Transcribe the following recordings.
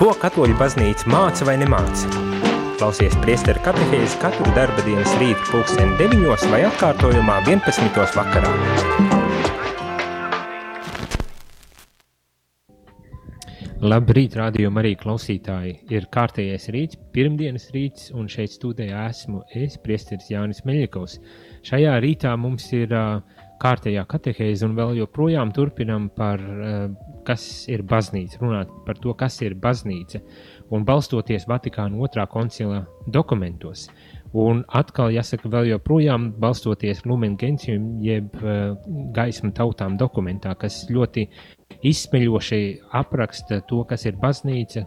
Ko katoļu baznīca māca vai nemāca? Klausies priesteru katehēzi katru darba dienas rītu pulksteni 9 vai atkārtojumā 11. vakarā. Labrīt, rādījuma arī klausītāji. Ir kārtējais rīts, pirmdienas rīts, un šeit studijā esmu es, priesteris Jānis Meļikovs. Šajā rītā mums ir uh, kārtējā katehēze, un vēl joprojām turpinam par, uh, kas ir baznīca, runāt par to, kas ir baznīca, un balstoties Vatikāna otrā koncila dokumentos. Un atkal jāsaka, vēl joprojām balstoties Lumen Gentium, jeb uh, gaismu tautām dokumentā, kas ļoti izsmeļoši apraksta to, kas ir baznīca,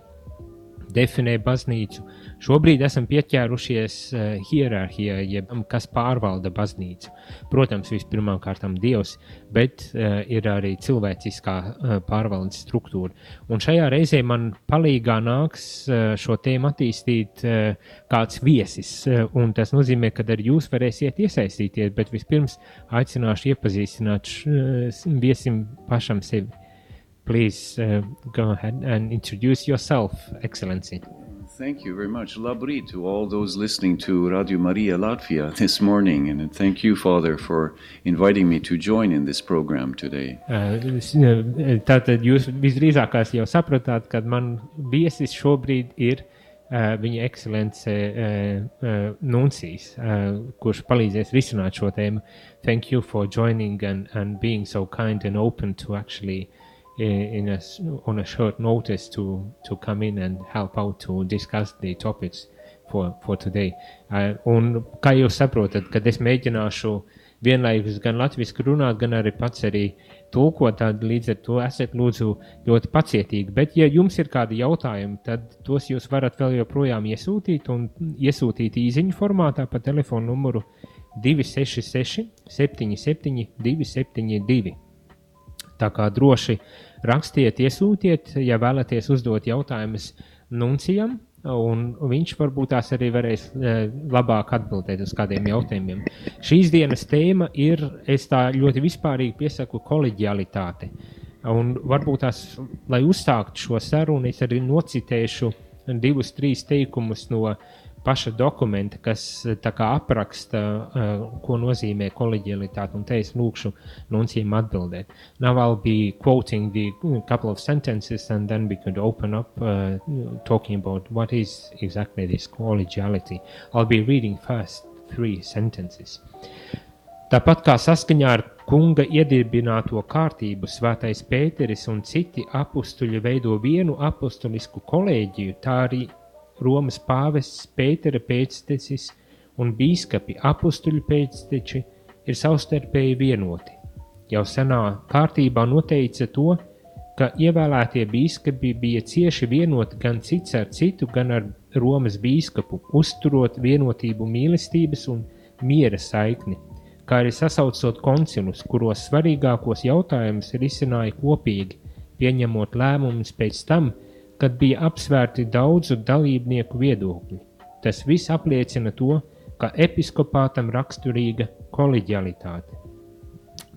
definē baznīcu. Šobrīd esam pieķērušies uh, hierarhijai, jeb kas pārvalda baznīcu. Protams, vispirmām kārtām Dievs, bet uh, ir arī cilvēciskā uh, pārvaldes struktūra. Un šajā reizē man palīgā nāks uh, šo tēmu attīstīt uh, kāds viesis, uh, un tas nozīmē, ka arī jūs varēsiet iesaistīties, bet vispirms aicināšu iepazīstināt uh, viesim pašam sevi. Please uh, go ahead and introduce yourself, Excellency. Thank you very much. Labri to all those listening to Radio Maria Latvia this morning. And thank you, Father, for inviting me to join in this program today. Uh, tātad jūs visdrīzākās jau sapratāt, ka man viesis šobrīd ir uh, viņa ekscelence uh, uh, Nuncijs, uh, kurš palīdzēs risināt šo tēmu. Thank you for joining and, and being so kind and open to actually uh, in a, on a short notice to, to come in and help out to discuss the topics for, for today. Uh, un kā jūs saprotat, kad es mēģināšu vienlaikus gan latviešu runāt, gan arī pats arī tulkot, tad līdz ar to esat lūdzu ļoti pacietīgi. Bet, ja jums ir kādi jautājumi, tad tos jūs varat vēl joprojām iesūtīt un iesūtīt īziņu formātā pa telefonu numuru 266 77 272. Tā kā droši rakstiet, iesūtiet, ja vēlaties uzdot jautājumus Nuncijam, un viņš varbūt tās arī varēs e, labāk atbildēt uz kādiem jautājumiem. Šīs dienas tēma ir, es tā ļoti vispārīgi piesaku, koleģialitāte. Un varbūt tās, lai uzsāktu šo sarunu, es arī nocitēšu divus, trīs teikumus no paša dokumenta, kas eh, apraksta, uh, ko nozīmē kolēģialitāte, un te es lūkšu nuncijiem atbildēt. Now I'll be quoting the couple of sentences, and then we could open up uh, talking about what is exactly this collegiality. I'll be reading first three sentences. Tāpat kā saskaņā ar kunga iedibināto kārtību, Svētais Pēteris un citi apstuļi veido vienu apustulisku kolēģiju, tā arī Romas pāvests Pētera pēctecis un bīskapi apustuļu pēcteči ir savstarpēji vienoti. Jau senā kārtībā noteica to, ka ievēlētie bīskapi bija cieši vienoti gan cits ar citu, gan ar Romas bīskapu, uzturot vienotību mīlestības un miera saikni, kā arī sasaucot koncilus, kuros svarīgākos jautājumus risināja kopīgi, pieņemot lēmumus pēc tam, kad bija apsvērti daudzu dalībnieku viedokļi. Tas viss apliecina to, ka episkopātam raksturīga koleģialitāte.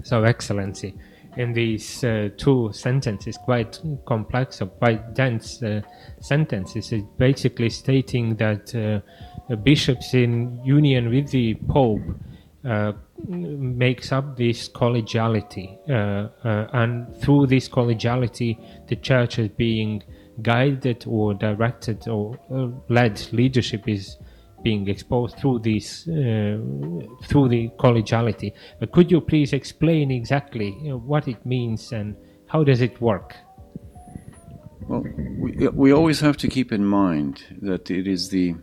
So, Excellency, in these uh, two sentences, quite complex or quite dense uh, sentences, it's basically stating that uh, bishops in union with the Pope uh, makes up this collegiality, uh, uh, and through this collegiality, the church is being guided or directed or uh, led leadership is being exposed through this uh, through the collegiality. But could you please explain exactly you know, what it means and how does it work? Well, we, we always have to keep in mind that it is the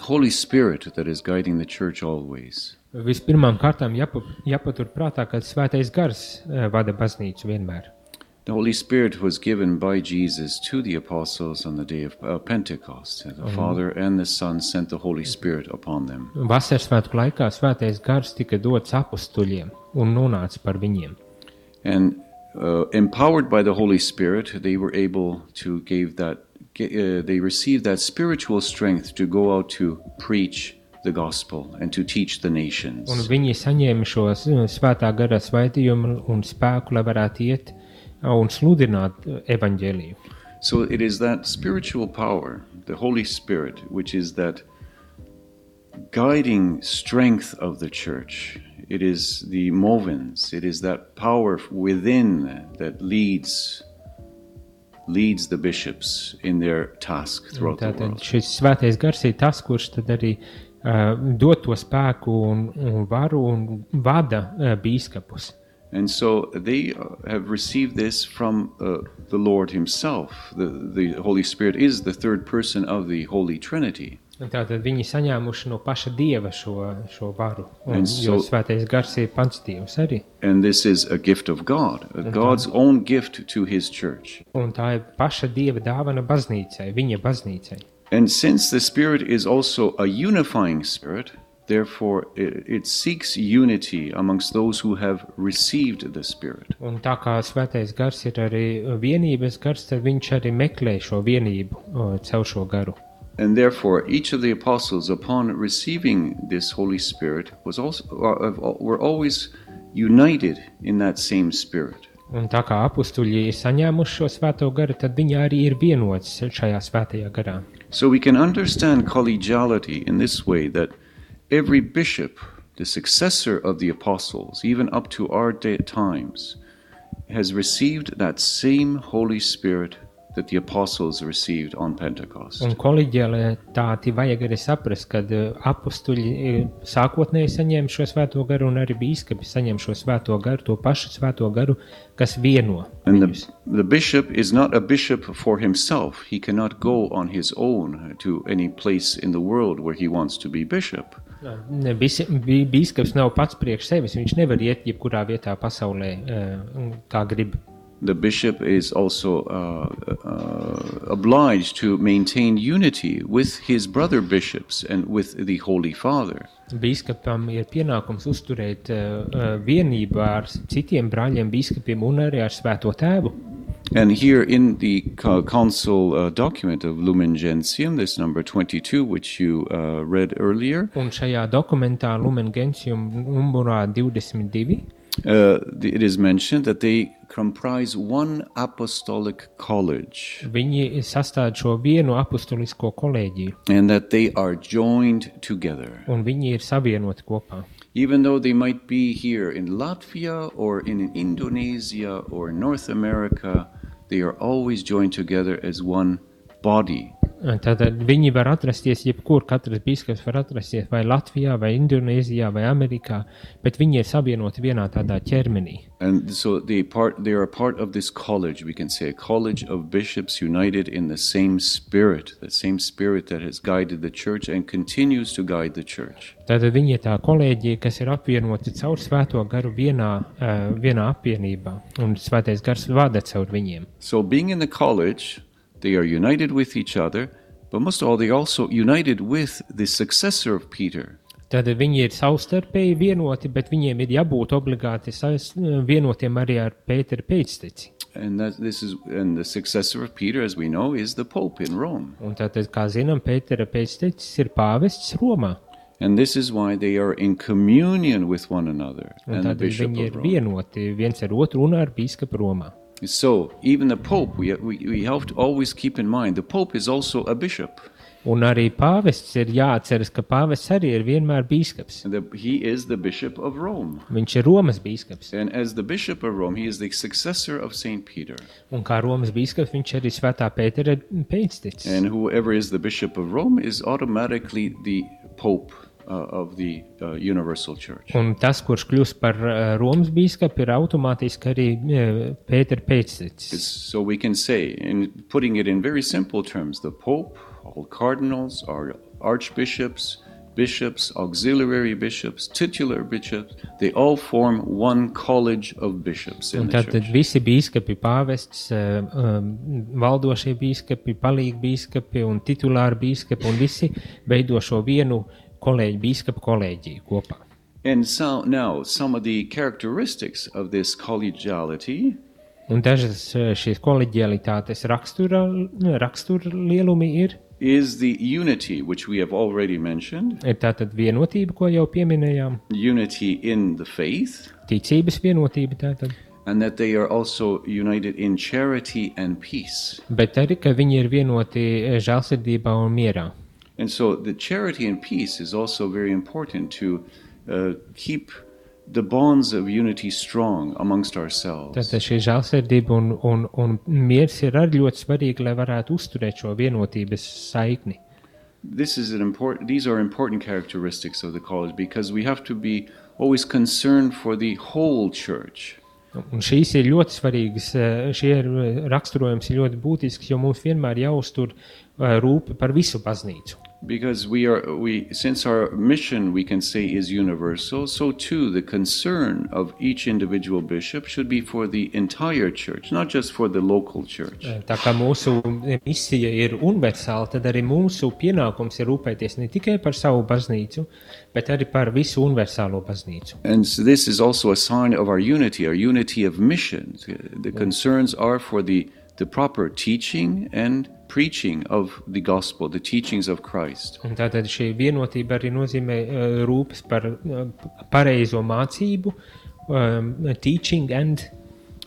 Holy Spirit that is guiding the church always. Vispirmām kārtām jāpatur prātā, ka svētais gars uh, vada baznīcu vienmēr. The Holy Spirit was given by Jesus to the apostles on the day of uh, Pentecost. The um, Father and the Son sent the Holy Spirit upon them. Vasaras svētku laikā svētais gars tika dots apustuļiem un nonāca par viņiem. And uh, empowered by the Holy Spirit, they were able to give that uh, they received that spiritual strength to go out to preach the gospel and to teach the nations. Un viņi saņēma šo uh, svētā gara svētījumu un spēku, lai varētu iet un sludināt evaņģēliju. So it is that spiritual power, the Holy Spirit, which is that guiding strength of the church. It is the movens, it is that power within that leads leads the bishops in their task throughout the Tātad world. šis svētais gars ir tas, kurš tad arī uh, dod to spēku un, un varu un vada uh, bīskapus. And so they uh, have received this from uh, the Lord Himself. The, the Holy Spirit is the third person of the Holy Trinity. Tātad viņi saņēmuši no paša dieva šo, šo varu. Un, And jo so- svētais gars ir pats dievs arī. And this is a gift of God, a God's own gift to His church. Un tā ir paša dieva dāvana baznīcai, viņa baznīcai. And since the Spirit is also a unifying Spirit, therefore it, it seeks unity amongst those who have received the Spirit. Un tā kā svētais gars ir arī vienības gars, tad viņš arī meklē šo vienību o, caur šo garu. And therefore, each of the apostles, upon receiving this Holy Spirit, was also uh, were always united in that same Spirit. Un tā kā apstuļi ir saņēmuši šo svēto garu, tad viņi arī ir vienots šajā svētajā garā. So we can understand collegiality in this way that every bishop, the successor of the apostles, even up to our day times, has received that same Holy Spirit that the apostles received on Pentecost. Un kolēģialitāti vajag arī saprast, ka apstuļi sākotnēji saņēma šo svēto garu, un arī bīskapi saņem šo svēto garu, to pašu svēto garu, kas vieno. And the, the bishop is not a bishop for himself. He cannot go on his own to any place in the world where he wants to be bishop. Ne, bisi- bi- Bīskaps nav pats priekš sevis. Viņš nevar iet jebkurā vietā pasaulē, eh, kā grib. The bishop is also uh, uh, obliged to maintain unity with his brother bishops and with the Holy Father. Bīskapam ir pienākums uzturēt uh, vienību ar citiem brāļiem, bīskapiem un arī ar Svēto Tēvu. And here in the council uh, document of Lumen Gentium, this number 22, which you uh, read earlier, Un šajā dokumentā Lumen Gentium numurā 22 uh, it is mentioned that they comprise one apostolic college viņi sastāv šo vienu kolēģiju, and that they are joined together. un viņi ir savienoti kopā. Even though they might be here in Latvia or in Indonesia or North America, they are always joined together as one body. Tātad viņi var atrasties jebkur, katrs bīskaps var atrasties vai Latvijā, vai Indonēzijā, vai Amerikā, bet viņi ir savienoti vienā tādā ķermenī. And so they part they are part of this college, we can say a college of bishops united in the same spirit, the same spirit that has guided the church and continues to guide the church. Tātad viņi ir tā kolēģija, kas ir apvienoti caur svēto garu vienā, uh, vienā apvienībā, un svētais gars vada caur viņiem. So being in the college, they are united with each other, but most of all they are also united with the successor of Peter. Tad viņi ir savstarpēji vienoti, bet viņiem ir jābūt obligāti sais- vienotiem arī ar Pētera pēcteci. And that this is and the successor of Peter, as we know, is the Pope in Rome. Un tātad, kā zinām, Pētera pēctecis ir pāvests Romā. And this is why they are in communion with one another Un and the Bishop viņi ir vienoti viens ar otru un ar bīskapu Romā. So even the Pope, we, we, we have to always keep in mind, the Pope is also a bishop. Un arī pāvests ir jāatceras, ka pāvests arī ir vienmēr bīskaps. And the, he is the Bishop of Rome. Viņš ir Romas bīskaps. And as the Bishop of Rome, he is the successor of Saint Peter. Un kā Romas bīskaps, viņš arī svētā Pētera pēctecis. And whoever is the Bishop of Rome is automatically the Pope uh, of the uh, Universal Church. Un tas, kurš kļūst par uh, Romas bīskapu, ir automātiski arī uh, Pētera pēctecis. So we can say, in putting it in very simple terms, the Pope, all cardinals, our archbishops, bishops, auxiliary bishops, titular bishops, they all form one college of bishops in Un the tad church. visi bīskapi, pāvests, uh, um, valdošie bīskapi, palīgi bīskapi un titulāri bīskapi, un visi veido šo vienu kolēģi, bīskapu kolēģiju kopā. And so now, some of the characteristics of this collegiality Un dažas uh, šīs kolēģialitātes rakstura, rakstura lielumi ir, is the unity, which we have already mentioned, ir tātad vienotība, ko jau pieminējām, unity in the faith, ticības vienotība tātad, and that they are also united in charity and peace. bet arī, ka viņi ir vienoti eh, žēlsirdībā un mierā. And so the charity and peace is also very important to uh, keep the bonds of unity strong amongst ourselves. Tātad šī žēlsirdība un, un, un miers ir arī ļoti svarīgi, lai varētu uzturēt šo vienotības saikni. This is an important these are important characteristics of the college because we have to be always concerned for the whole church. Un šīs ir ļoti svarīgas, eh, šie ir eh, raksturojums ir ļoti būtisks, jo mums vienmēr jāuztur eh, rūpe par visu baznīcu. Because we are we since our mission we can say is universal, so too the concern of each individual bishop should be for the entire church, not just for the local church. Eh, tā kā mūsu misija ir universāla, tad arī mūsu pienākums ir rūpēties ne tikai par savu baznīcu, bet arī par visu universālo baznīcu. And so this is also a sign of our unity, our unity of mission. The concerns are for the the proper teaching and preaching of the gospel, the teachings of Christ. Un tātad šī vienotība arī nozīmē uh, rūpes par uh, pareizo mācību, um, teaching and,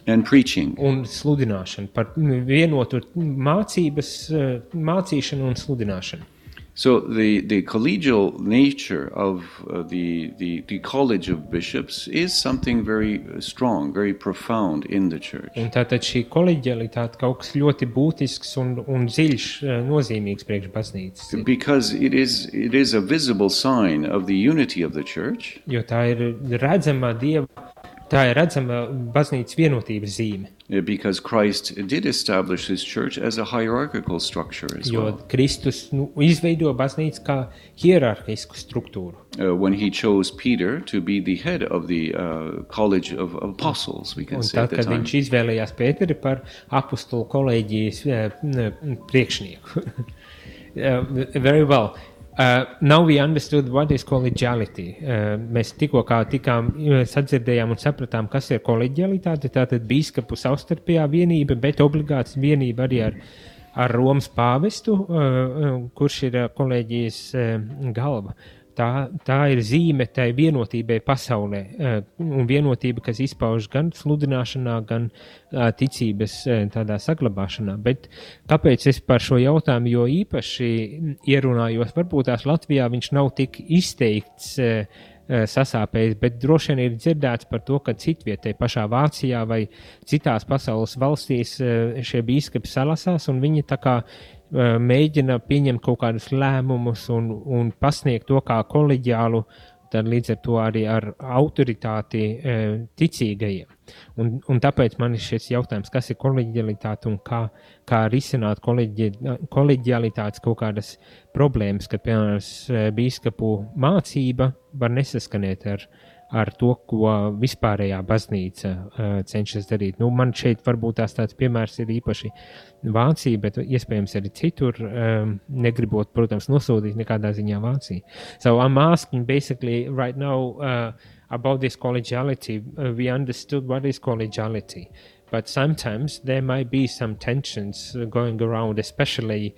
And preaching. un sludināšanu, par vienotu mācības, uh, mācīšanu un sludināšanu. So the, the collegial nature of uh, the, the the college of bishops is something very strong, very profound in the church. Un tātad šī koleģialitāte kaut kas ļoti būtisks un, un dziļš, uh, nozīmīgs priekš baznīcas. Because it is it is a visible sign of the unity of the church, Jo tā ir redzama dieva, tā ir redzama baznīcas vienotības zīme. Uh, because Christ did establish his church as a hierarchical structure as Jo well. Kristus nu, izveido baznīcu kā hierarhisku struktūru. Uh, when he chose Peter to be the head of the uh, college of apostles, we can Un say at tad, the kad time. viņš izvēlējās Pēteri par apakstulu kolēģijas eh, n- priekšnieku. Uh, Very well. Uh, now we understood what is collegiality. Uh, mēs tikko kā tikām uh, sadzirdējām un sapratām, kas ir kolēģialitāte. Tātad bīskapu savstarpējā vienība, bet obligāts vienība arī ar, ar Romas pāvestu, uh, uh, kurš ir uh, kolēģijas uh, galva. Tā, tā ir zīme tai vienotībai pasaulē, eh, un vienotība, kas izpaužas gan sludināšanā, gan eh, ticības eh, tādā saglabāšanā. Bet kāpēc es par šo jautājumu jo īpaši ierunājos? Varbūt tās Latvijā viņš nav tik izteikts sasāpējis, bet droši vien ir dzirdēts par to, ka citvietē, pašā Vācijā vai citās pasaules valstīs šie bīskapi salasās, un viņi tā kā mēģina pieņemt kaut kādus lēmumus un, un pasniegt to kā koleģiālu, tad līdz ar to arī ar autoritāti e, ticīgajiem. Un, un tāpēc man ir šis jautājums, kas ir koleģialitāte un kā, kā risināt koleģi, koleģialitātes kaut kādas problēmas, kad, piemēram, s- bīskapu mācība var nesaskanēt ar, ar to, ko vispārējā baznīca uh, cenšas darīt. Nu, man šeit varbūt tāds piemērs ir īpaši Vācija, bet iespējams arī citur, negribot, protams, nosodīt nekādā ziņā Vāciju. So I'm asking basically right now uh, about this collegiality. We understood what is collegiality, but sometimes there might be some tensions going around, especially,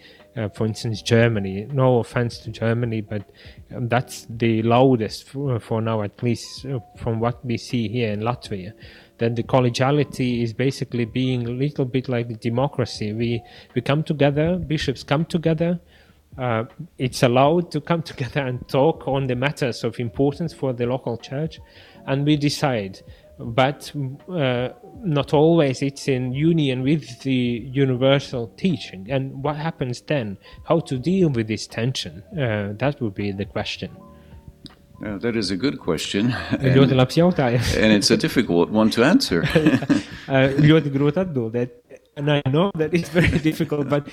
for instance, Germany. No offense to Germany, but um, that's the loudest for, for now, at least uh, from what we see here in Latvia. That the collegiality is basically being a little bit like democracy. We we come together, bishops come together. Uh, it's allowed to come together and talk on the matters of importance for the local church, and we decide. But uh, not always it's in union with the universal teaching. And what happens then? How to deal with this tension? Uh, that would be the question. Uh, that is a good question, and, and it's a difficult one to answer. Ļoti grūti atbildēt. And I know that it's very difficult, but uh,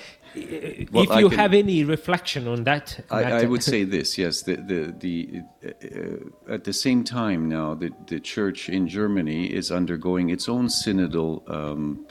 Well, if you can- have any reflection on that, I, I would say this: yes, the the, the uh, at the same time now, the the church in Germany is undergoing its own synodal um,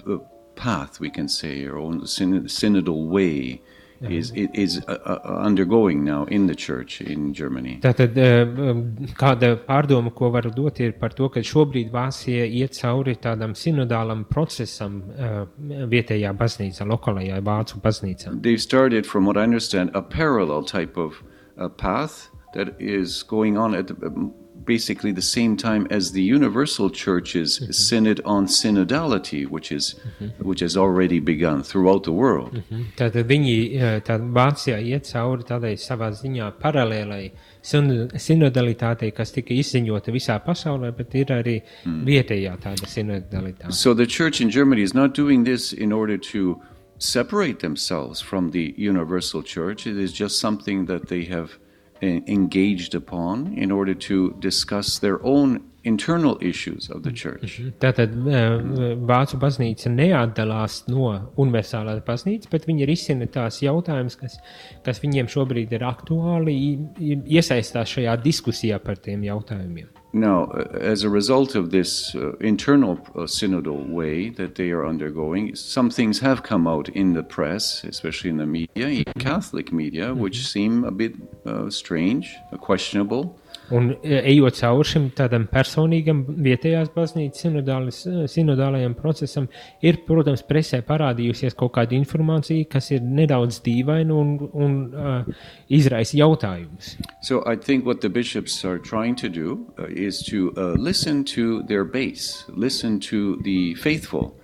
path, we can say, or own syn- synodal way. Is is uh, uh, undergoing now in the church in Germany? Tātad um, kāda pārdoma, ko varu dot, ir par to, ka šobrīd Vācija iet cauri tādam sinodālam procesam uh, vietējā baznīcā, lokālajā vācu baznīcā. They've started, from what I understand, a parallel type of uh, path that is going on at the, um, basically the same time as the Universal Church's mm-hmm. synod on synodality, which is mm-hmm. which has already begun throughout the world. Mm-hmm. Tātad viņi eh, tā Vācijā iet cauri tādai savā ziņā paralēlai sin- sinodalitātei, kas tika izziņota visā pasaulē, bet ir arī hmm. vietējā tāda sinodalitāte. So the church in Germany is not doing this in order to separate themselves from the universal church. It is just something that they have engaged upon in order to discuss their own internal issues of the church. Tātad eh, Vācu baznīca neatdalās no universālās baznīcas, bet viņi risina tās jautājumus, kas, kas viņiem šobrīd ir aktuāli, i- i- iesaistās šajā diskusijā par tiem jautājumiem. Now, as a result of this uh, internal uh, synodal way that they are undergoing, some things have come out in the press, especially in the media, in Catholic media, which seem a bit uh, strange, uh, questionable. Un e, ejot cauri šim tādam personīgam vietējās baznīcas sinodālis- sinodālajam procesam, ir, protams, presē parādījusies kaut kāda informācija, kas ir nedaudz dīvaina un, un uh, izraisa jautājumus. So I think what the bishops are trying to do uh, is to uh, listen to their base, listen to the faithful,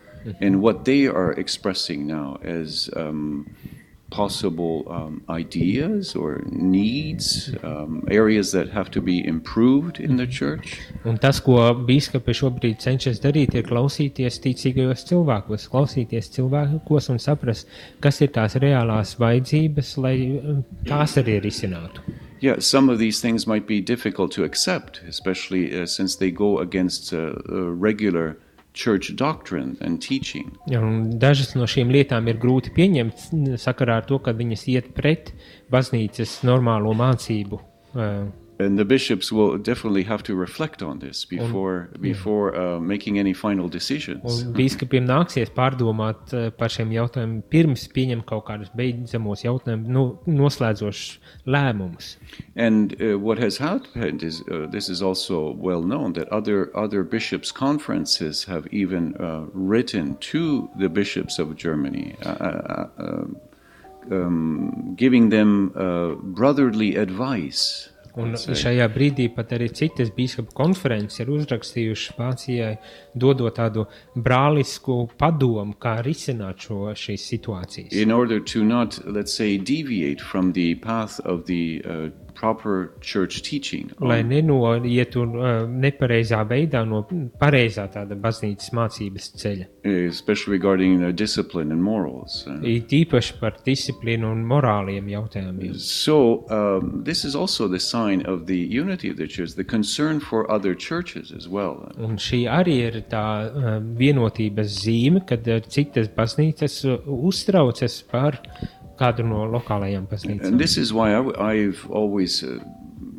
and what they are expressing now as um, possible um, ideas or needs, um, areas that have to be improved in the church. Un tas, ko biskupi šobrīd cenšas darīt, ir klausīties ticīgajos cilvēkos, klausīties cilvēkos un saprast, kas ir tās reālās vajadzības, lai um, tās arī risinātu. Yeah, some of these things might be difficult to accept, especially uh, since they go against uh, uh, regular church doctrine and teaching. Ja, Dažas no šīm lietām ir grūti pieņemt sakarā ar to, ka viņas iet pret baznīcas normālo mācību. Uh, And the bishops will definitely have to reflect on this before before uh, making any final decisions. Un biskupiem nāksies pārdomāt eh, par šiem jautājumiem, pirms pieņemt kaut kādus beidzamos jautājumus, nu, noslēdzošus lēmumus. And uh, what has happened is uh, this is also well known that other other bishops' conferences have even uh, written to the bishops of Germany, uh, uh, uh, um, giving them uh, brotherly advice. Un say. šajā brīdī pat arī citas biskupu konferences ir uzrakstījušas Vācijai, dodot tādu brālisku padomu, kā risināt šo, šīs situācijas. in order to not, let's say, deviate from the path of the uh, proper church teaching. Lai nenoietu uh, nepareizā veidā no pareizā tāda baznīcas mācības ceļa. especially regarding uh, discipline and morals. Uh, It īpaši par disciplīnu un morāliem jautājumiem. so, um, this is also the sign of the unity of the church, the concern for other churches as well. Un šī arī ir tā uh, vienotības zīme, kad uh, citas baznīcas uh, uztraucas par kādu no lokālajām And baznīcām. this is why I, have always, uh,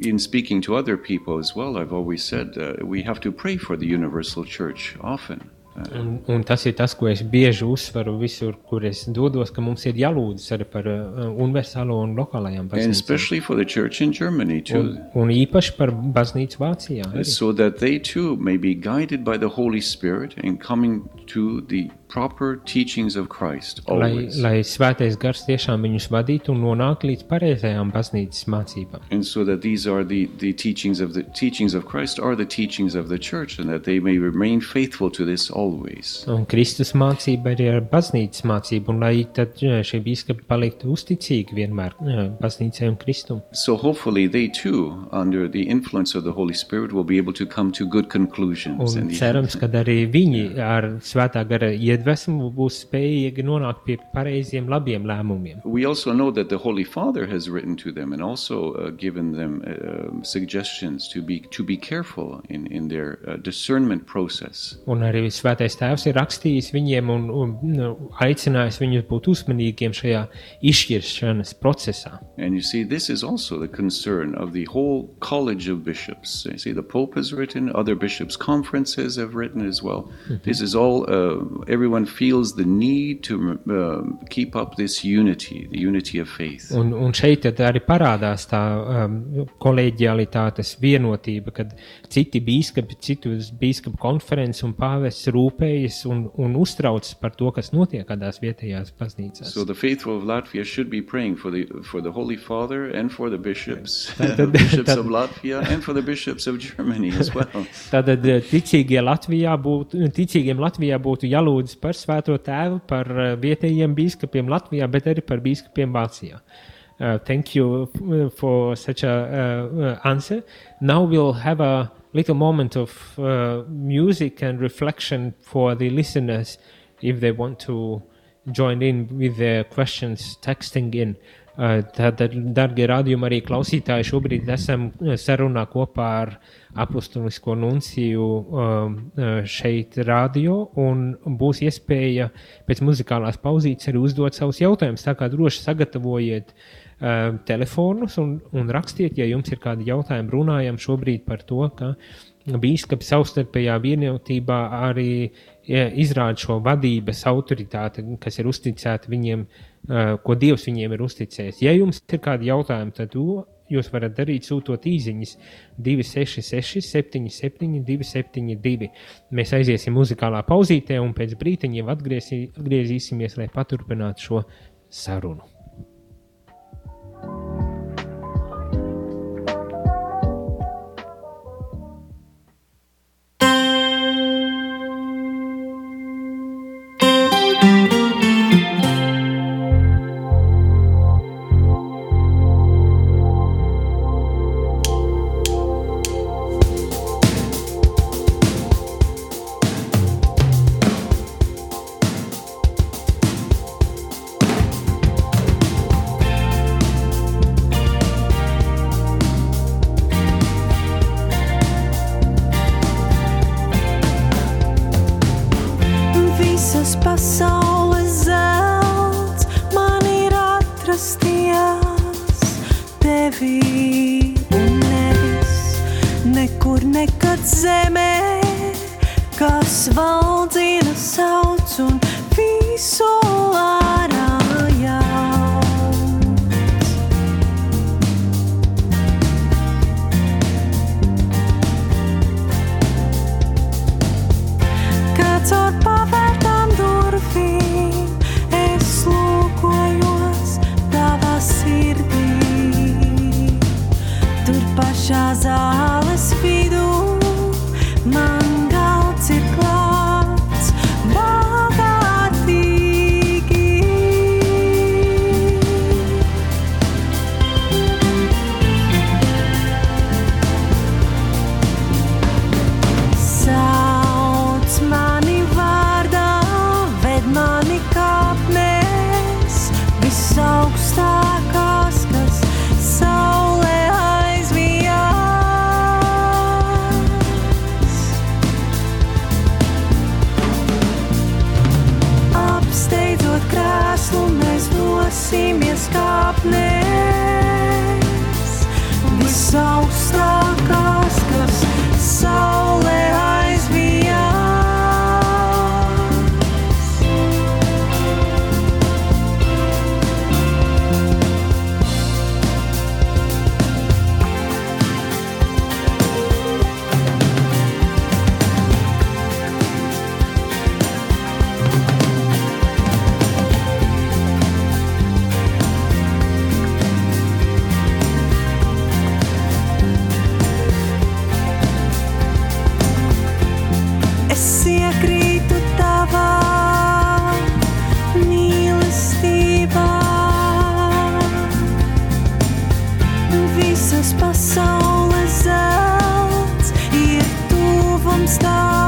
in speaking to other people as well, I've always said uh, we have to pray for the universal church often. Uh, Un, un tas ir tas, ko es bieži uzsveru visur, kur es dodos, ka mums ir jālūdzas arī par uh, universālo un lokālajām and baznīcām. especially for the church in Germany too. Un, un īpaši par baznīcu Vācijā. Arī. so that they too may be guided by the Holy Spirit and coming to the proper teachings of Christ Lai, always. lai svētais gars tiešām viņus vadītu un nonāktu līdz pareizajām baznīcas mācībām. And so that these are the, the teachings of the teachings of Christ are the teachings of the church, and that they may remain faithful to this always. Un Kristus mācība arī ir baznīcas mācība, un lai tad jā, šie biskupi paliktu uzticīgi vienmēr jā, baznīcai un Kristum. So hopefully they too, under the influence of the Holy Spirit, will be able to come to good conclusions. Un in the end. cerams, ka arī viņi ar svētā gara iedvesmu būs spējīgi nonākt pie pareiziem, labiem lēmumiem. We also know that the Holy Father has written to them and also uh, given them uh, suggestions to be to be careful in in their uh, discernment process. Un arī svētais tēvs ir rakstījis viņiem un, un nu, aicinājis viņus būt uzmanīgiem šajā izšķiršanas procesā. And you see, this is also the concern of the whole College of Bishops. You see, the Pope has written, other bishops' conferences have written as well. This is all, uh, everyone everyone feels the need to uh, keep up this unity, the unity of faith. Un, un šeit arī parādās tā um, kolēģialitātes vienotība, kad citi bīskapi, citus bīskapu konferences un pāvests rūpējas un, un uztraucas par to, kas notiek kādās vietējās baznīcās. So the faithful of Latvia should be praying for the for the Holy Father and for the bishops, Tad- bishops of Latvia and for the bishops of Germany as well. Tātad eh, ticīgie Latvijā būtu, ticīgiem Latvijā būtu jālūdz par svēto tēvu, par eh, vietējiem bīskapiem Latvijā, bet arī par bīskapiem Vācijā. Uh, thank you for such a uh, answer. Now we'll have a little moment of uh, music and reflection for the listeners if they want to join in with their questions, texting in. Uh, Tātad, darbie radījumi, arī klausītāji, šobrīd esam uh, sarunā kopā ar apustulisko nunciju um, uh, šeit, radio, un būs iespēja pēc muzikālās pauzītes arī uzdot savus jautājumus. Tā kā droši sagatavojiet telefonus un, un rakstiet, ja jums ir kādi jautājumi. Runājam šobrīd par to, ka Bīskapi savstarpējā vienotībā arī izrāda šo vadības autoritāti, kas ir uzticēta viņiem, uh, ko Dievs viņiem ir uzticējis. Ja jums ir kādi jautājumi, tad to jūs varat darīt sūtot īsiņas 266, 77, 272. Mēs aiziesim muzikālā pauzītē un pēc atgriezī- atgriezīsimies, lai paturpinātu šo sarunu. Stop.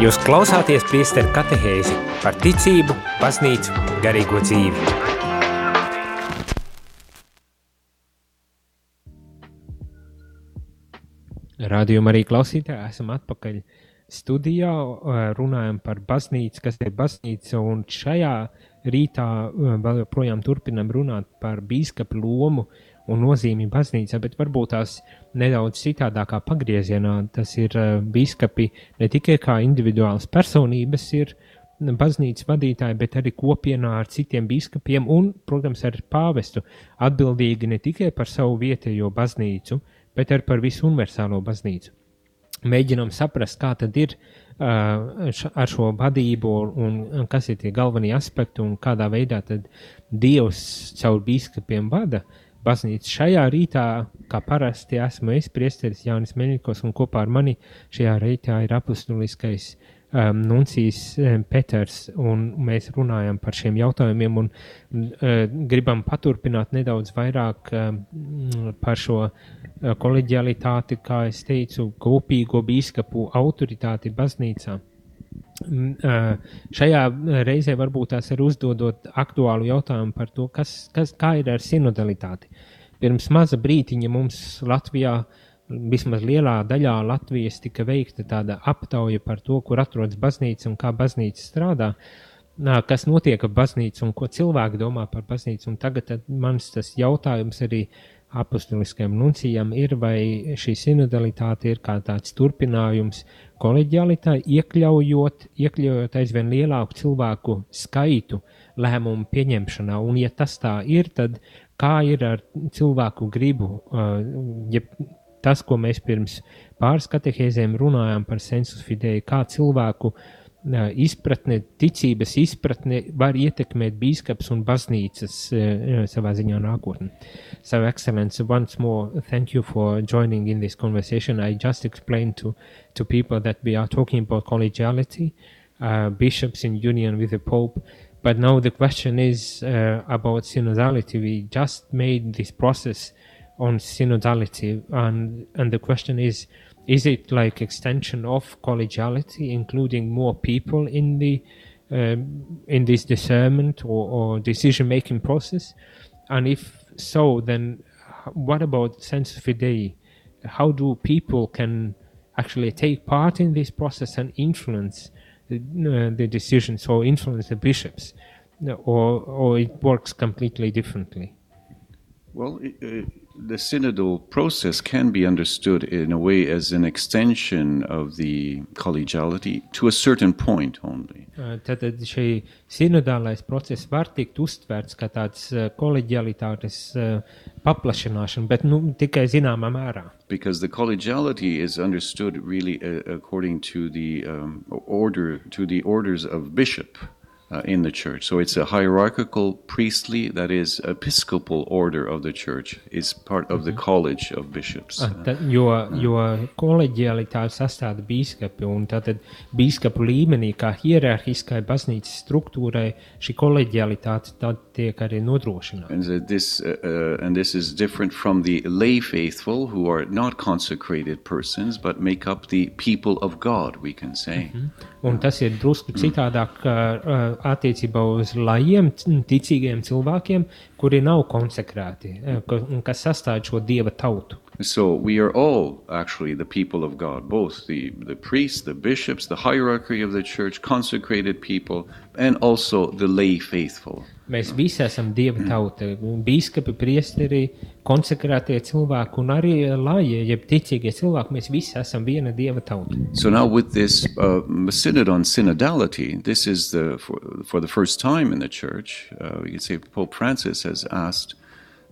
Jūs klausāties priesteru katehēzi par ticību, baznīcu, garīgo dzīvi. Rādījumā arī klausītāji esam atpakaļ studijā, eh, runājam par baznīcu, kas ir baznīca, un šajā rītā eh, vēl joprojām turpinam runāt par bīskapu lomu un nozīmi baznīcā, bet varbūt tās nedaudz citādākā pagriezienā. Tas ir uh, biskupi ne tikai kā individuāls personības, ir baznīcas vadītāji, bet arī kopienā ar citiem biskupiem un, protams, ar pāvestu atbildīgi ne tikai par savu vietējo baznīcu, bet arī par visu universālo baznīcu. Mēģinām saprast, kā tad ir uh, ar šo vadību un, kas ir tie galvenie aspekti un kādā veidā Dievs caur biskupiem vada uh, baznīcu. Šajā rītā, kā parasti, esmu es, Priesteris Jānis Meļņikos, un kopā ar mani šajā rītā ir apustuliskais um, Nuncijs um, Peters, un mēs runājam par šiem jautājumiem un uh, gribam paturpināt nedaudz vairāk um, par šo uh, koleģialitāti, kā es teicu, kopīgo bīskapu autoritāti baznīcā. Šajā reizē varbūt tās ir uzdodot aktuālu jautājumu par to, kas, kas, kā ir ar sinodalitāti. Pirms maza brītiņa mums Latvijā, vismaz lielā daļā Latvijas, tika veikta tāda aptauja par to, kur atrodas baznīca un kā baznīca strādā, kas notiek ar baznīcu un ko cilvēki domā par baznīcu. Un tagad mans tas jautājums arī apustuliskajam nuncijam ir, vai šī sinodalitāte ir kā tāds turpinājums koleģialitāti, iekļaujot, iekļaujot aizvien lielāku cilvēku skaitu lēmumu pieņemšanā. Un, ja tas tā ir, tad kā ir ar cilvēku gribu? Ja tas, ko mēs pirms pāris katehēzēm runājām par sensus fidei, kā cilvēku uh, izpratne, ticības izpratne var ietekmēt bīskaps un baznīcas savā ziņā nākotni. So, Excellency, once more, thank you for joining in this conversation. I just explained to, to people that we are talking about collegiality, uh, bishops in union with the Pope, but now the question is uh, about synodality. We just made this process on synodality, and, and the question is, is it like extension of collegiality, including more people in the um, in this discernment or, or decision making process? And if so, then what about sense of fidei? How do people can actually take part in this process and influence the, uh, the decisions or influence the bishops, or or it works completely differently? Well, it, the synodal process can be understood in a way as an extension of the collegiality to a certain point only. Tātad šī sinodālais process var tikt uztverts kā tāds koleģialitātes paplašināšana, bet nu, tikai zināmā mērā. Because the collegiality is understood really uh, according to the um, order, to the orders of bishop. Uh, in the church. So it's a hierarchical, priestly, that is, episcopal order of the church. It's part of the mm-hmm. college of bishops. Ah, tad, jo, jo koleģialitāti sastāda bīskapi, un tātad bīskapu līmenī, kā hierarhiskai baznīcas struktūrai, šī koleģialitāte tad tiek arī nodrošināta. And this, uh, uh, and this is different from the lay faithful, who are not consecrated persons, but make up the people of God, we can say. Mm -hmm. Un tas ir drusku citādāk uh, attiecībā uz lajiem, ticīgiem cilvēkiem, kuri nav konsekrēti un kas sastāv šo dieva tautu. So we are all actually the people of God, both the, the priests, the bishops, the hierarchy of the church, consecrated people, and also the lay faithful. Mēs visi esam dieva tauta, biskupi, priesteri, konsekrētie cilvēki un arī lājie, jeb ticīgie cilvēki. Mēs visi esam viena dieva tauta. So now with this uh, synod on synodality, this is the, for, for the first time in the church, uh, you can say Pope Francis has asked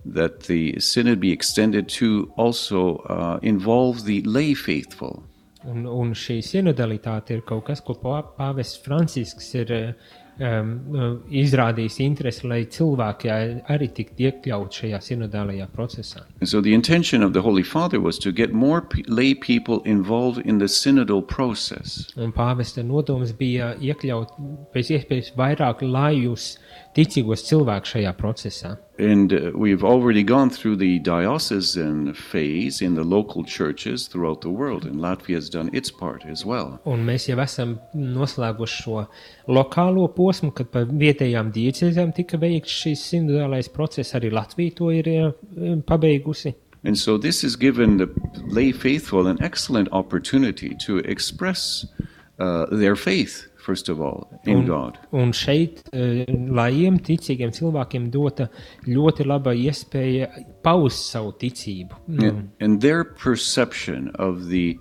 that the synod be extended to also uh, involve the lay faithful. Un, un šī sinodalitāte ir kaut kas, ko pāvests Francisks ir uh, um, uh, izrādījis interesi, lai cilvēki arī tiktu iekļauti šajā sinodālajā procesā. And so the intention of the Holy Father was to get more lay people involved in the synodal process. Un pāvesta nodoms bija iekļaut pēc iespējas vairāk lajus ticīgos cilvēkus šajā procesā. and uh, we've already gone through the diocesan phase in the local churches throughout the world, and Latvia has done its part as well. Un mēs jau esam noslēguši šo lokālo posmu, kad pa vietējām diecēzēm tika veikts šīs individuālais process. Arī Latvija to ir eh, pabeigusi. And so this has given the lay faithful an excellent opportunity to express uh, their faith, first of all, in God. Un šeit eh, lajiem, ticīgiem cilvēkiem, dota ļoti laba iespēja paust savu ticību. And, and their perception of the,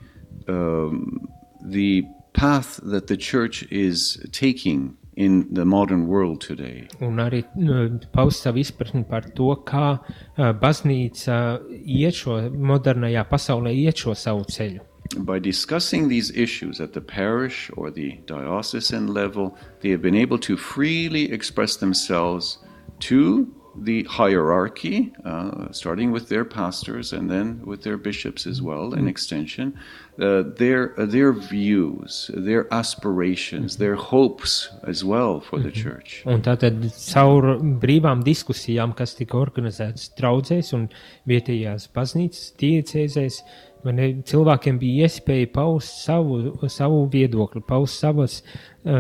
um, the path that the church is taking in the modern world today. Un arī nu, paust savu izpratni par to, kā uh, baznīca iet šo modernajā pasaulē, iet šo savu ceļu. By discussing these issues at the parish or the diocesan level, they have been able to freely express themselves to the hierarchy, uh, starting with their pastors and then with their bishops as well, in extension, uh, their uh, their views, their aspirations, their hopes as well for the church. Un tātad caur brīvām diskusijām, kas tika organizētas draudzēs un vietējās baznīcas diecēzēs, vai ne, cilvēkiem bija iespēja paust savu, savu viedokli, paust savas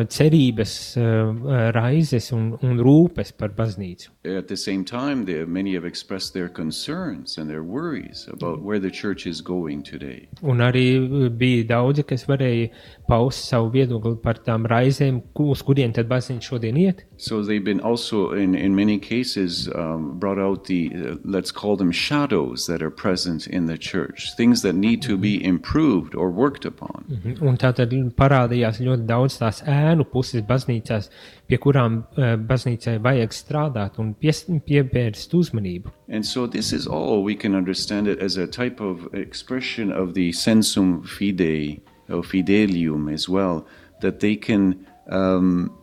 cerības, uh, raizes un, un rūpes par baznīcu. At the same time, they, many have expressed their concerns and their worries about where the church is going today. Un arī uh, bija daudzi, kas varēja paust savu viedokli par tām raizēm, ku- uz kurien tad baznīca šodien iet. So they've been also, in, in many cases, um, brought out the, uh, let's call them shadows that are present in the church, things that need to be improved or worked upon. Mhm. Un tā tad parādījās ļoti daudz tās And so this is all, we can understand it as a type of expression of the sensum fidei, or fidelium as well, that they can um,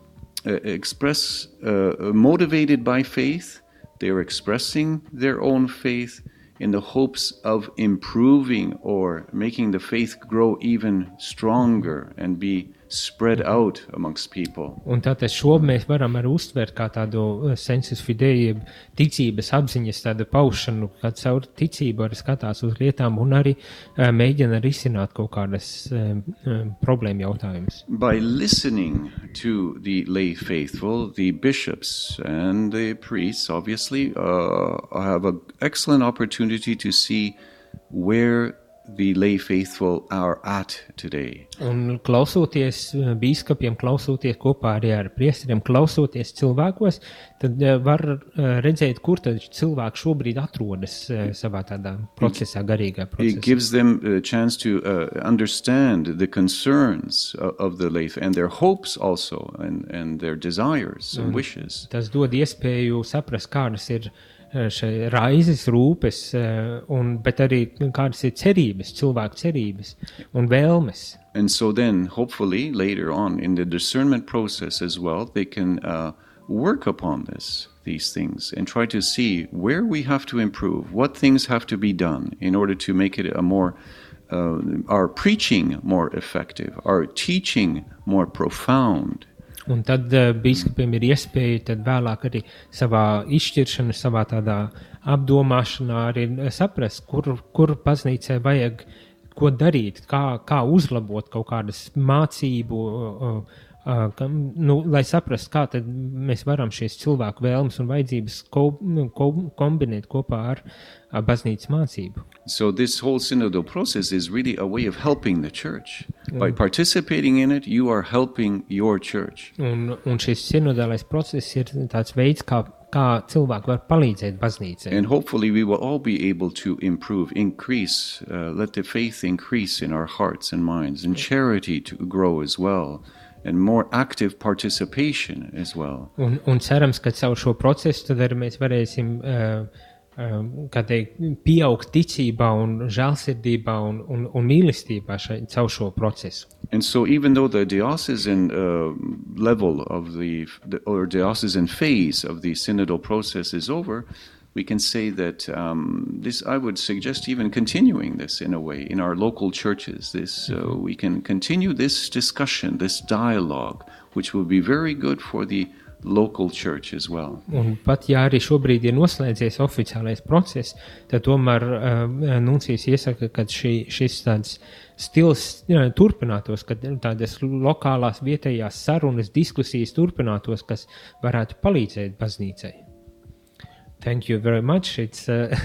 express, uh, motivated by faith, they're expressing their own faith in the hopes of improving or making the faith grow even stronger and be spread out amongst people. Un tātad šo mēs varam arī uztvert kā tādu uh, sensus ticības apziņas tādu paušanu, kad caur ticību arī skatās uz lietām un arī uh, mēģina risināt kaut kādas um, problēma jautājumus. By listening to the lay faithful, the bishops and the priests obviously uh, have an excellent opportunity to see where the lay faithful are at today. Un klausoties uh, biskupiem, klausoties kopā arī ar priesteriem, klausoties cilvēkos, tad uh, var uh, redzēt, kur tad cilvēki šobrīd atrodas uh, savā tādā procesā, garīgā It procesā. gives them a chance to uh, understand the concerns of, the lay and their hopes also and, and their desires and wishes. Tas dod iespēju saprast, kādas ir eh, šie raizes, rūpes, eh, un, bet arī kādas ir cerības, cilvēku cerības un vēlmes. And so then, hopefully, later on in the discernment process as well, they can uh, work upon this, these things, and try to see where we have to improve, what things have to be done in order to make it a more, uh, our preaching more effective, our teaching more profound. Un tad uh, biskupiem ir iespēja vēlāk arī savā izšķiršanā, savā tādā apdomāšanā arī eh, saprast, kur, kur baznīcai vajag ko darīt, kā, kā uzlabot kaut kādas mācību, uh, uh, kam, nu, lai saprastu, kā tad mēs varam šīs cilvēku vēlmes un vajadzības ko, nu, ko, kombinēt kopā ar uh, baznīcas mācību. So, this whole synodal process is really a way of helping the church. By participating in it, you are helping your church. Un, un šis sinodālais process ir tāds veids, kā, kā cilvēki var palīdzēt baznīcai. And hopefully, we will all be able to improve, increase, uh, let the faith increase in our hearts and minds, and charity to grow as well, and more active participation as well. Un, un cerams, ka caur šo procesu tad arī mēs varēsim uh, uh, kā teikt, pieaugt ticībā, un žēlsirdībā un, un, un mīlestībā šai, caur šo procesu. And so, even though the diocesan uh, level of the, the or diocesan phase of the synodal process is over, we can say that um, this. I would suggest even continuing this in a way in our local churches. This uh, we can continue this discussion, this dialogue, which will be very good for the local church as well. Un pat ja arī šobrīd ir noslēdzies oficiālais process, tad tomēr uh, Nuncijs iesaka, ka šī, šis tāds stils jā, turpinātos, ka tādas lokālās vietējās sarunas, diskusijas turpinātos, kas varētu palīdzēt baznīcai. Thank you very much. It's, uh,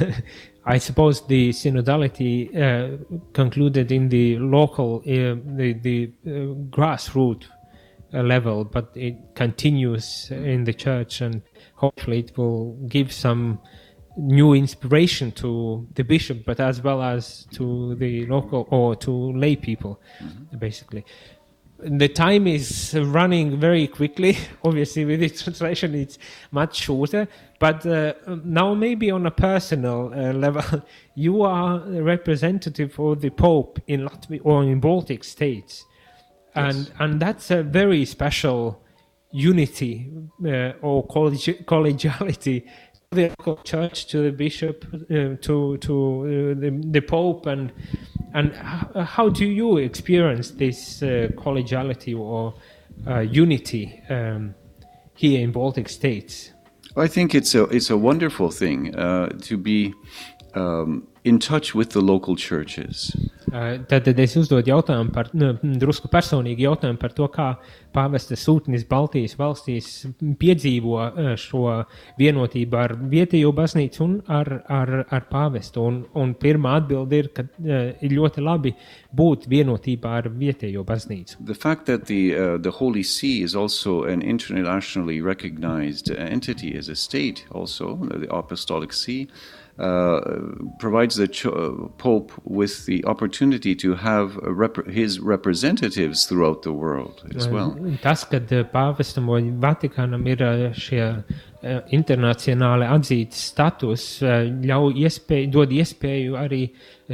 I suppose, the synodality uh, concluded in the local, uh, the the uh, grassroots uh, level, but it continues in the church, and hopefully, it will give some new inspiration to the bishop, but as well as to the local or to lay people, basically the time is running very quickly. Obviously, with the translation, it's much shorter. But uh, now, maybe on a personal uh, level, you are a representative for the Pope in Latvia or in Baltic states, and and that's a very special unity uh, or collegiality. The local church to the bishop uh, to to uh, the, the pope and and how do you experience this uh, collegiality or uh, unity um, here in Baltic states? I think it's a it's a wonderful thing uh, to be um, in touch with the local churches. Uh, Tad, tad es uzdodu jautājumu par nu, drusku personīgu jautājumu par to, kā pāvesta sūtnis Baltijas valstīs piedzīvo uh, šo vienotību ar vietējo baznīcu un ar, ar, ar pāvestu. Un, un pirmā atbilde ir, ka uh, ir ļoti labi būt vienotībā ar vietējo baznīcu. The fact that the uh, the Holy See is also an internationally recognized entity as a state, also the Apostolic See, uh, provides the ch- uh, Pope with the opportunity to have rep- his representatives throughout the world as well. Tas, ka pāvestam vai Vatikānam ir uh, šie uh, internacionāli atzīts status, uh, ļauj iespēju, dod iespēju arī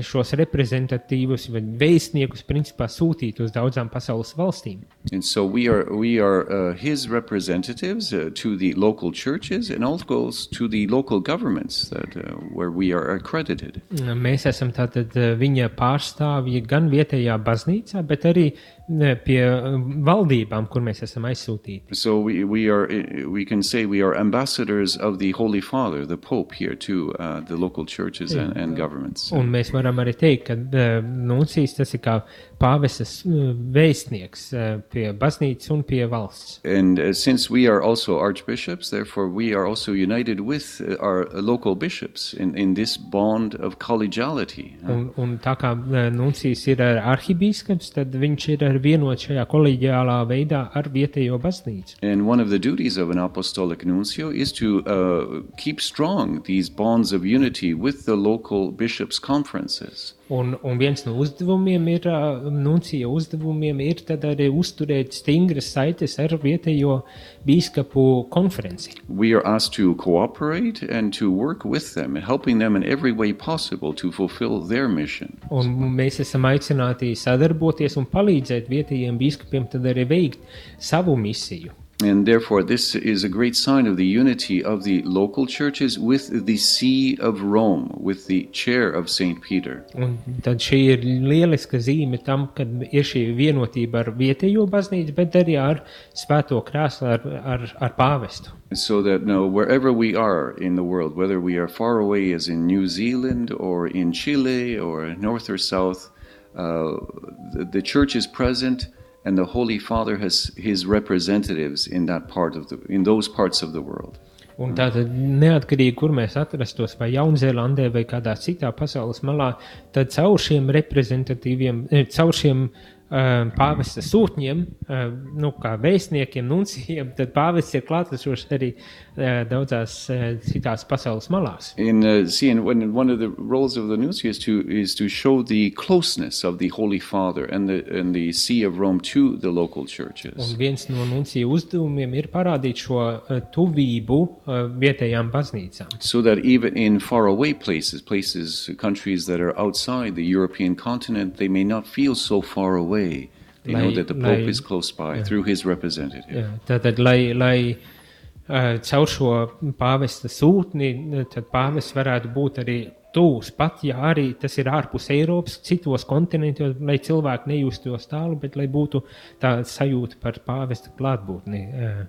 šos reprezentatīvus vai vēstniekus principā sūtīt uz daudzām pasaules valstīm. And so we are we are uh, his representatives uh, to the local churches and also to the local governments that uh, where we are accredited. Mēs esam tātad uh, viņa pārstāvji gan vietējā baznīcā, bet arī uh, pie uh, valdībām, kur mēs esam aizsūtīti. So we, we are we can say we are ambassadors of the Holy Father, the Pope here to uh, the local churches and, and governments. Un mēs varam arī teikt, ka uh, Nuncijs tas ir kā pāvestas uh, vēstnieks uh, pie baznīcas un pie valsts. And uh, since we are also archbishops, therefore we are also united with uh, our uh, local bishops in, in this bond of collegiality. uh, Un, un tā kā uh, Nuncijs ir ar arhibīskaps, tad viņš ir ar vienot šajā kolēģiālā veidā ar vietējo baznīcu. And one of the duties of an apostolic nuncio is to uh, keep strong these bonds of unity with the local bishops' conferences. Un, un viens no uzdevumiem ir, nuncija uzdevumiem ir tad arī uzturēt stingras saites ar vietējo bīskapu konferenci. We are asked to cooperate and to work with them, helping them in every way possible to fulfill their mission. Un mēs esam aicināti sadarboties un palīdzēt vietējiem biskupiem tad arī veikt savu misiju. And therefore, this is a great sign of the unity of the local churches with the See of Rome, with the chair of St. Peter. Un tad šī ir lieliska zīme tam, ka ir šī vienotība ar vietējo baznīcu, bet arī ar svēto krēslu, ar, ar, ar pāvestu. So that no, wherever we are in the world, whether we are far away as in New Zealand or in Chile or north or south, uh, the, the church is present and the Holy Father has his representatives in that part of the in those parts of the world. Un tātad, neatkarīgi, kur mēs atrastos, vai Jaunzēlandē, vai kādā citā pasaules malā, tad caur šiem reprezentatīviem, eh, caur šiem uh, pāvesta sūtņiem, uh, nu, kā vēstniekiem, nuncijiem, tad pāvests ir klātesošs arī uh, daudzās uh, citās pasaules malās. In uh, see, and when one of the roles of the nuncio is to is to show the closeness of the Holy Father and the and the See of Rome to the local Un churches. viens no nuncija uzdevumiem ir parādīt šo uh, tuvību uh, vietējām baznīcām. So that even in faraway places, places, countries that are outside the European continent, they may not feel so far away. They know that the Pope is close by yeah. through his representative. Jā, Tātad, lai, lai uh, caur šo pāvesta sūtni, tad pāvests varētu būt arī tūs, pat ja arī tas ir ārpus Eiropas, citos kontinentos, lai cilvēki nejustos tālu, bet lai būtu tā sajūta par pāvesta klātbūtni uh,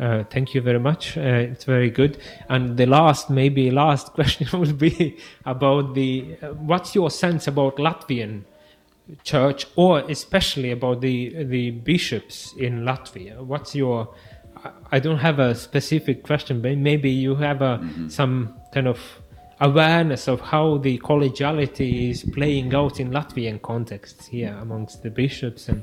Uh, thank you very much. Uh, it's very good. And the last, maybe last question would be about the uh, what's your sense about Latvian church, or especially about the the bishops in Latvia? What's your I- don't have a specific question, but maybe you have a mm-hmm. some kind of awareness of how the collegiality is playing out in Latvian contexts here amongst the bishops and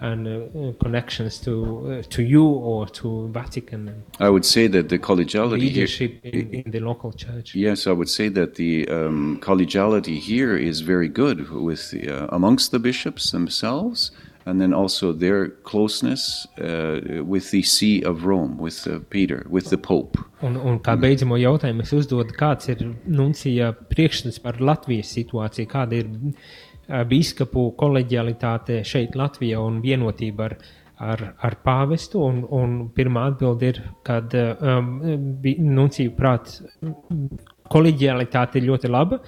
and uh, connections to uh, to you or to Vatican I would say that the collegiality here, leadership in, in the local church. Yes, I would say that the um, collegiality here is very good with the, uh, amongst the bishops themselves, and then also their closeness uh, with the See of Rome, with uh, Peter, with the Pope. Un, un kā beidzamo jautājumu es uzdodu, kāds ir nuncija priekšstats par Latvijas situāciju, kāda ir ā, bīskapu koleģialitāte šeit Latvijā un vienotība ar, ar, ar pāvestu. Un, un pirmā atbilde ir, kad um, koleģialitāte ir ļoti laba.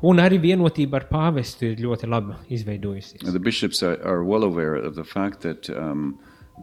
Un arī vienotība ar pāvestu ir ļoti labi izveidojusies. The bishops are, are well aware of the fact that um,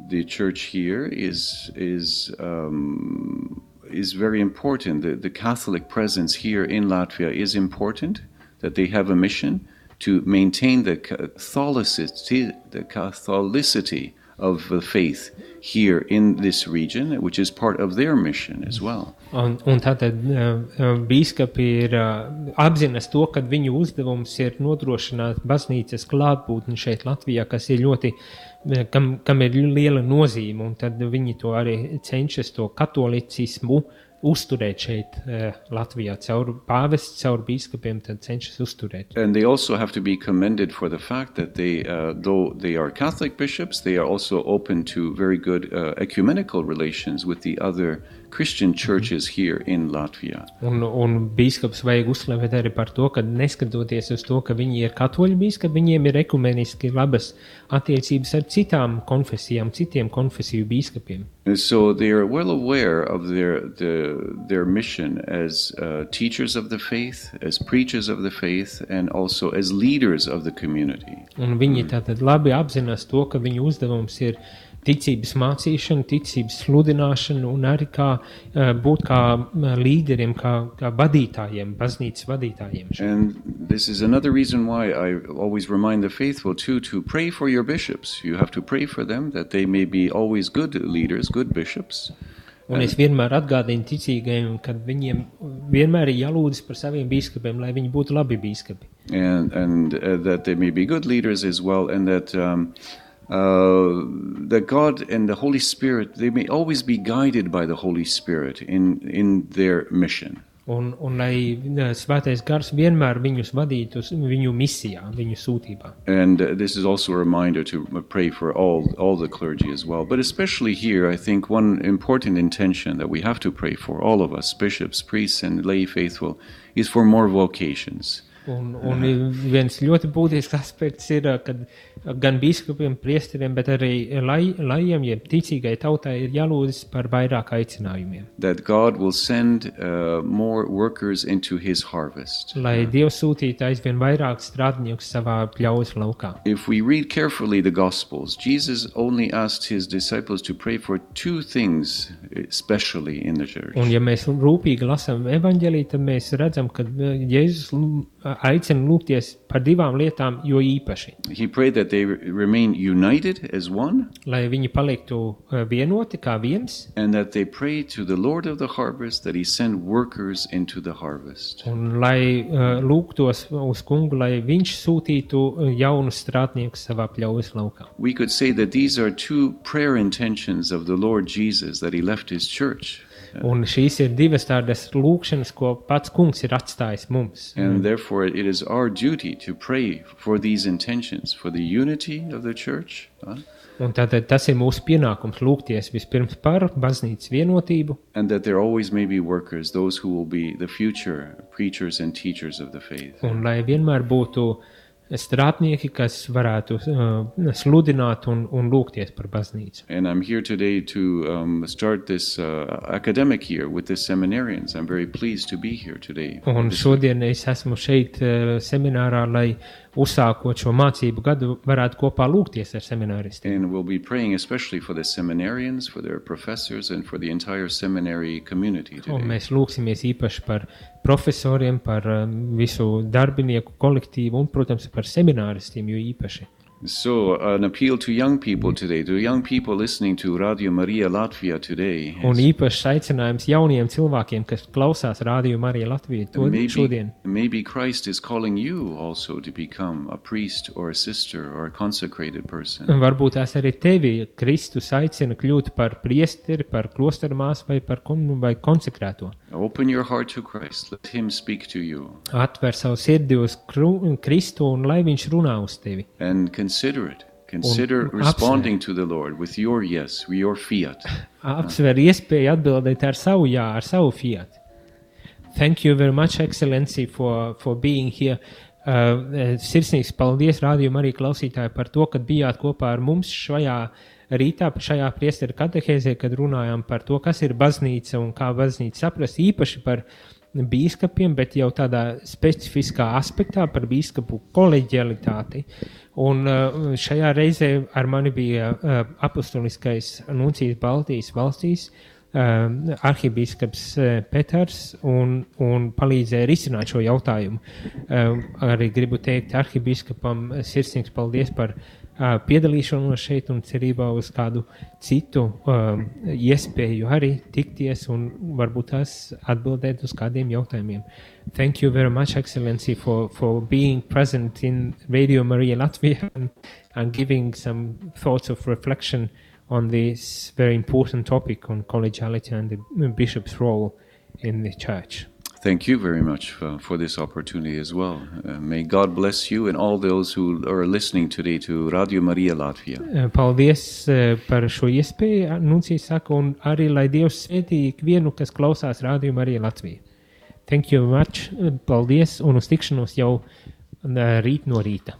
the church here is is um, is very important. The, the Catholic presence here in Latvia is important. That they have a mission to maintain the Catholicity, the Catholicity of the faith here in this region, which is part of their mission as well. Un, un tātad uh, biskupi ir uh, apzinas to, ka viņu uzdevums ir nodrošināt baznīcas klātbūtni šeit Latvijā, kas ir ļoti, uh, kam, kam ir liela nozīme, un tad viņi to arī cenšas to katolicismu uzturēt šeit uh, Latvijā caur pāvestu, caur tad cenšas uzturēt. And they also have to be commended for the fact that they, uh, though they are Catholic bishops, they are also open to very good uh, ecumenical relations with the other Christian churches here in Latvia. Un, un biskups vajag uzslavēt arī par to, ka neskatoties uz to, ka viņi ir katoļu biskupi, viņiem ir ekumeniski labas attiecības ar citām konfesijām, citiem konfesiju biskupiem. And so they are well aware of their the, their mission as uh, teachers of the faith, as preachers of the faith, and also as leaders of the community. Un viņi tātad labi apzinās to, ka viņu uzdevums ir ticības mācīšana, ticības sludināšana un arī kā uh, būt kā uh, līderiem, kā, kā vadītājiem, baznīcas vadītājiem. And this is another reason why I always remind the faithful too to pray for your bishops. You have to pray for them that they may be always good leaders, good bishops. Un es vienmēr atgādinu ticīgajiem, ka viņiem vienmēr ir jālūdzas par saviem biskupiem, lai viņi būtu labi biskupi. and and uh, that they may be good leaders as well, and that um, uh, that God and the Holy Spirit they may always be guided by the Holy Spirit in in their mission. Un, un lai eh, svētais gars vienmēr viņus vadītu uz viņu misijā, viņu sūtībā. And uh, this is also a reminder to pray for all all the clergy as well, but especially here, I think one important intention that we have to pray for all of us, bishops, priests, and lay faithful, is for more vocations. Un, un viens ļoti būtisks aspekts ir, ka gan biskupiem, priesteriem, bet arī lai, lajiem, jeb ticīgai tautai ir jālūdzas par vairāk aicinājumiem. That God will send uh, more workers into His harvest. Lai Dievs sūtītu aizvien vairāk strādnieku savā pļaus laukā. If we read carefully the Gospels, Jesus only asked his disciples to pray for two things, especially in the church. Un, ja mēs rūpīgi lasām evanģēlī, tad mēs redzam, ka eh, Jēzus lu- aicina lūgties par divām lietām, jo īpaši. He prayed that they re- remain united as one, Lai viņi paliktu eh, vienoti kā viens, and that they pray to the Lord of the harvest that he send workers into the harvest. un lai uh, lūgtos uz kungu, lai viņš sūtītu eh, jaunus strādniekus savā pļaus laukā. We could say that these are two prayer intentions of the Lord Jesus that he left his church. Un šīs ir divas tādas lūkšanas, ko pats kungs ir atstājis mums. And therefore, it is our duty to pray for these intentions, for the unity of the church, uh, Un tātad tas ir mūsu pienākums lūgties vispirms par baznīcas vienotību, and that there always may be workers, those who will be the future preachers and teachers of the faith. un lai vienmēr būtu strādnieki, kas varētu uh, sludināt un, un lūgties par baznīcu. And I'm here today to um, start this uh, academic year with the seminarians. I'm very pleased to be here today. for Un this- šodien es esmu šeit uh, seminārā, lai uzsākot šo mācību gadu, varētu kopā lūgties ar semināristiem. And we'll be praying especially for the seminarians, for their professors, and for the entire seminary community Un today. mēs lūgsimies īpaši par profesoriem, par um, visu darbinieku kolektīvu un, protams, par semināristiem, jo īpaši. So, an appeal to young people today, to young people listening to Radio Maria Latvia today. Un is īpašs aicinājums jauniem cilvēkiem, kas klausās rādījumu arī Latvijā, to maybe, šodien. maybe Christ is calling you also to become a priest or a sister or a consecrated person. Varbūt tās arī tevi Kristus aicina kļūt par priesteri, par klosteru māsu vai par kon vai konsekrēto. Open your heart to Christ. Let Him speak to you. Atver savu sirdi uz kru- Kristu un lai viņš runā uz tevi. and consider it. Consider responding to the Lord with your yes, your fiat. Apsver iespēju atbildēt ar savu jā, ar savu fiat. Thank you very much, Excellency, for, for being here. Uh, sirsnīgs paldies rādījumam arī klausītāji par to, ka bijāt kopā ar mums šajā rītā, šajā priesteru katehēzē, kad runājām par to, kas ir baznīca un kā baznīca saprast īpaši par bīskapiem, bet jau tādā specifiskā aspektā par bīskapu koleģialitāti. Un uh, šajā reizē ar mani bija uh, apustuliskais nuncijas Baltijas valstīs, uh, arhibīskaps Peters, un, un palīdzēja risināt šo jautājumu. Arī gribu teikt arhibīskapam sirsnīgs paldies par uh, piedalīšanos šeit un cerībā uz kādu citu um, iespēju arī tikties un varbūt tās atbildēt uz kādiem jautājumiem. Thank you very much, Excellency, for, for being present in Radio Maria Latvia and, and giving some thoughts of reflection on this very important topic on collegiality and the bishop's role in the church. Thank you very much for, for this opportunity as well. Uh, may God bless you and all those who are listening today to Radio Maria Latvia. Eh, Paldies eh, par šo iespēju, Nuncija saka, un arī lai Dievs svētī ikvienu, kas klausās rādījumu arī Latviju. Thank you much, paldies, un uz tikšanos jau eh, rīt no rīta.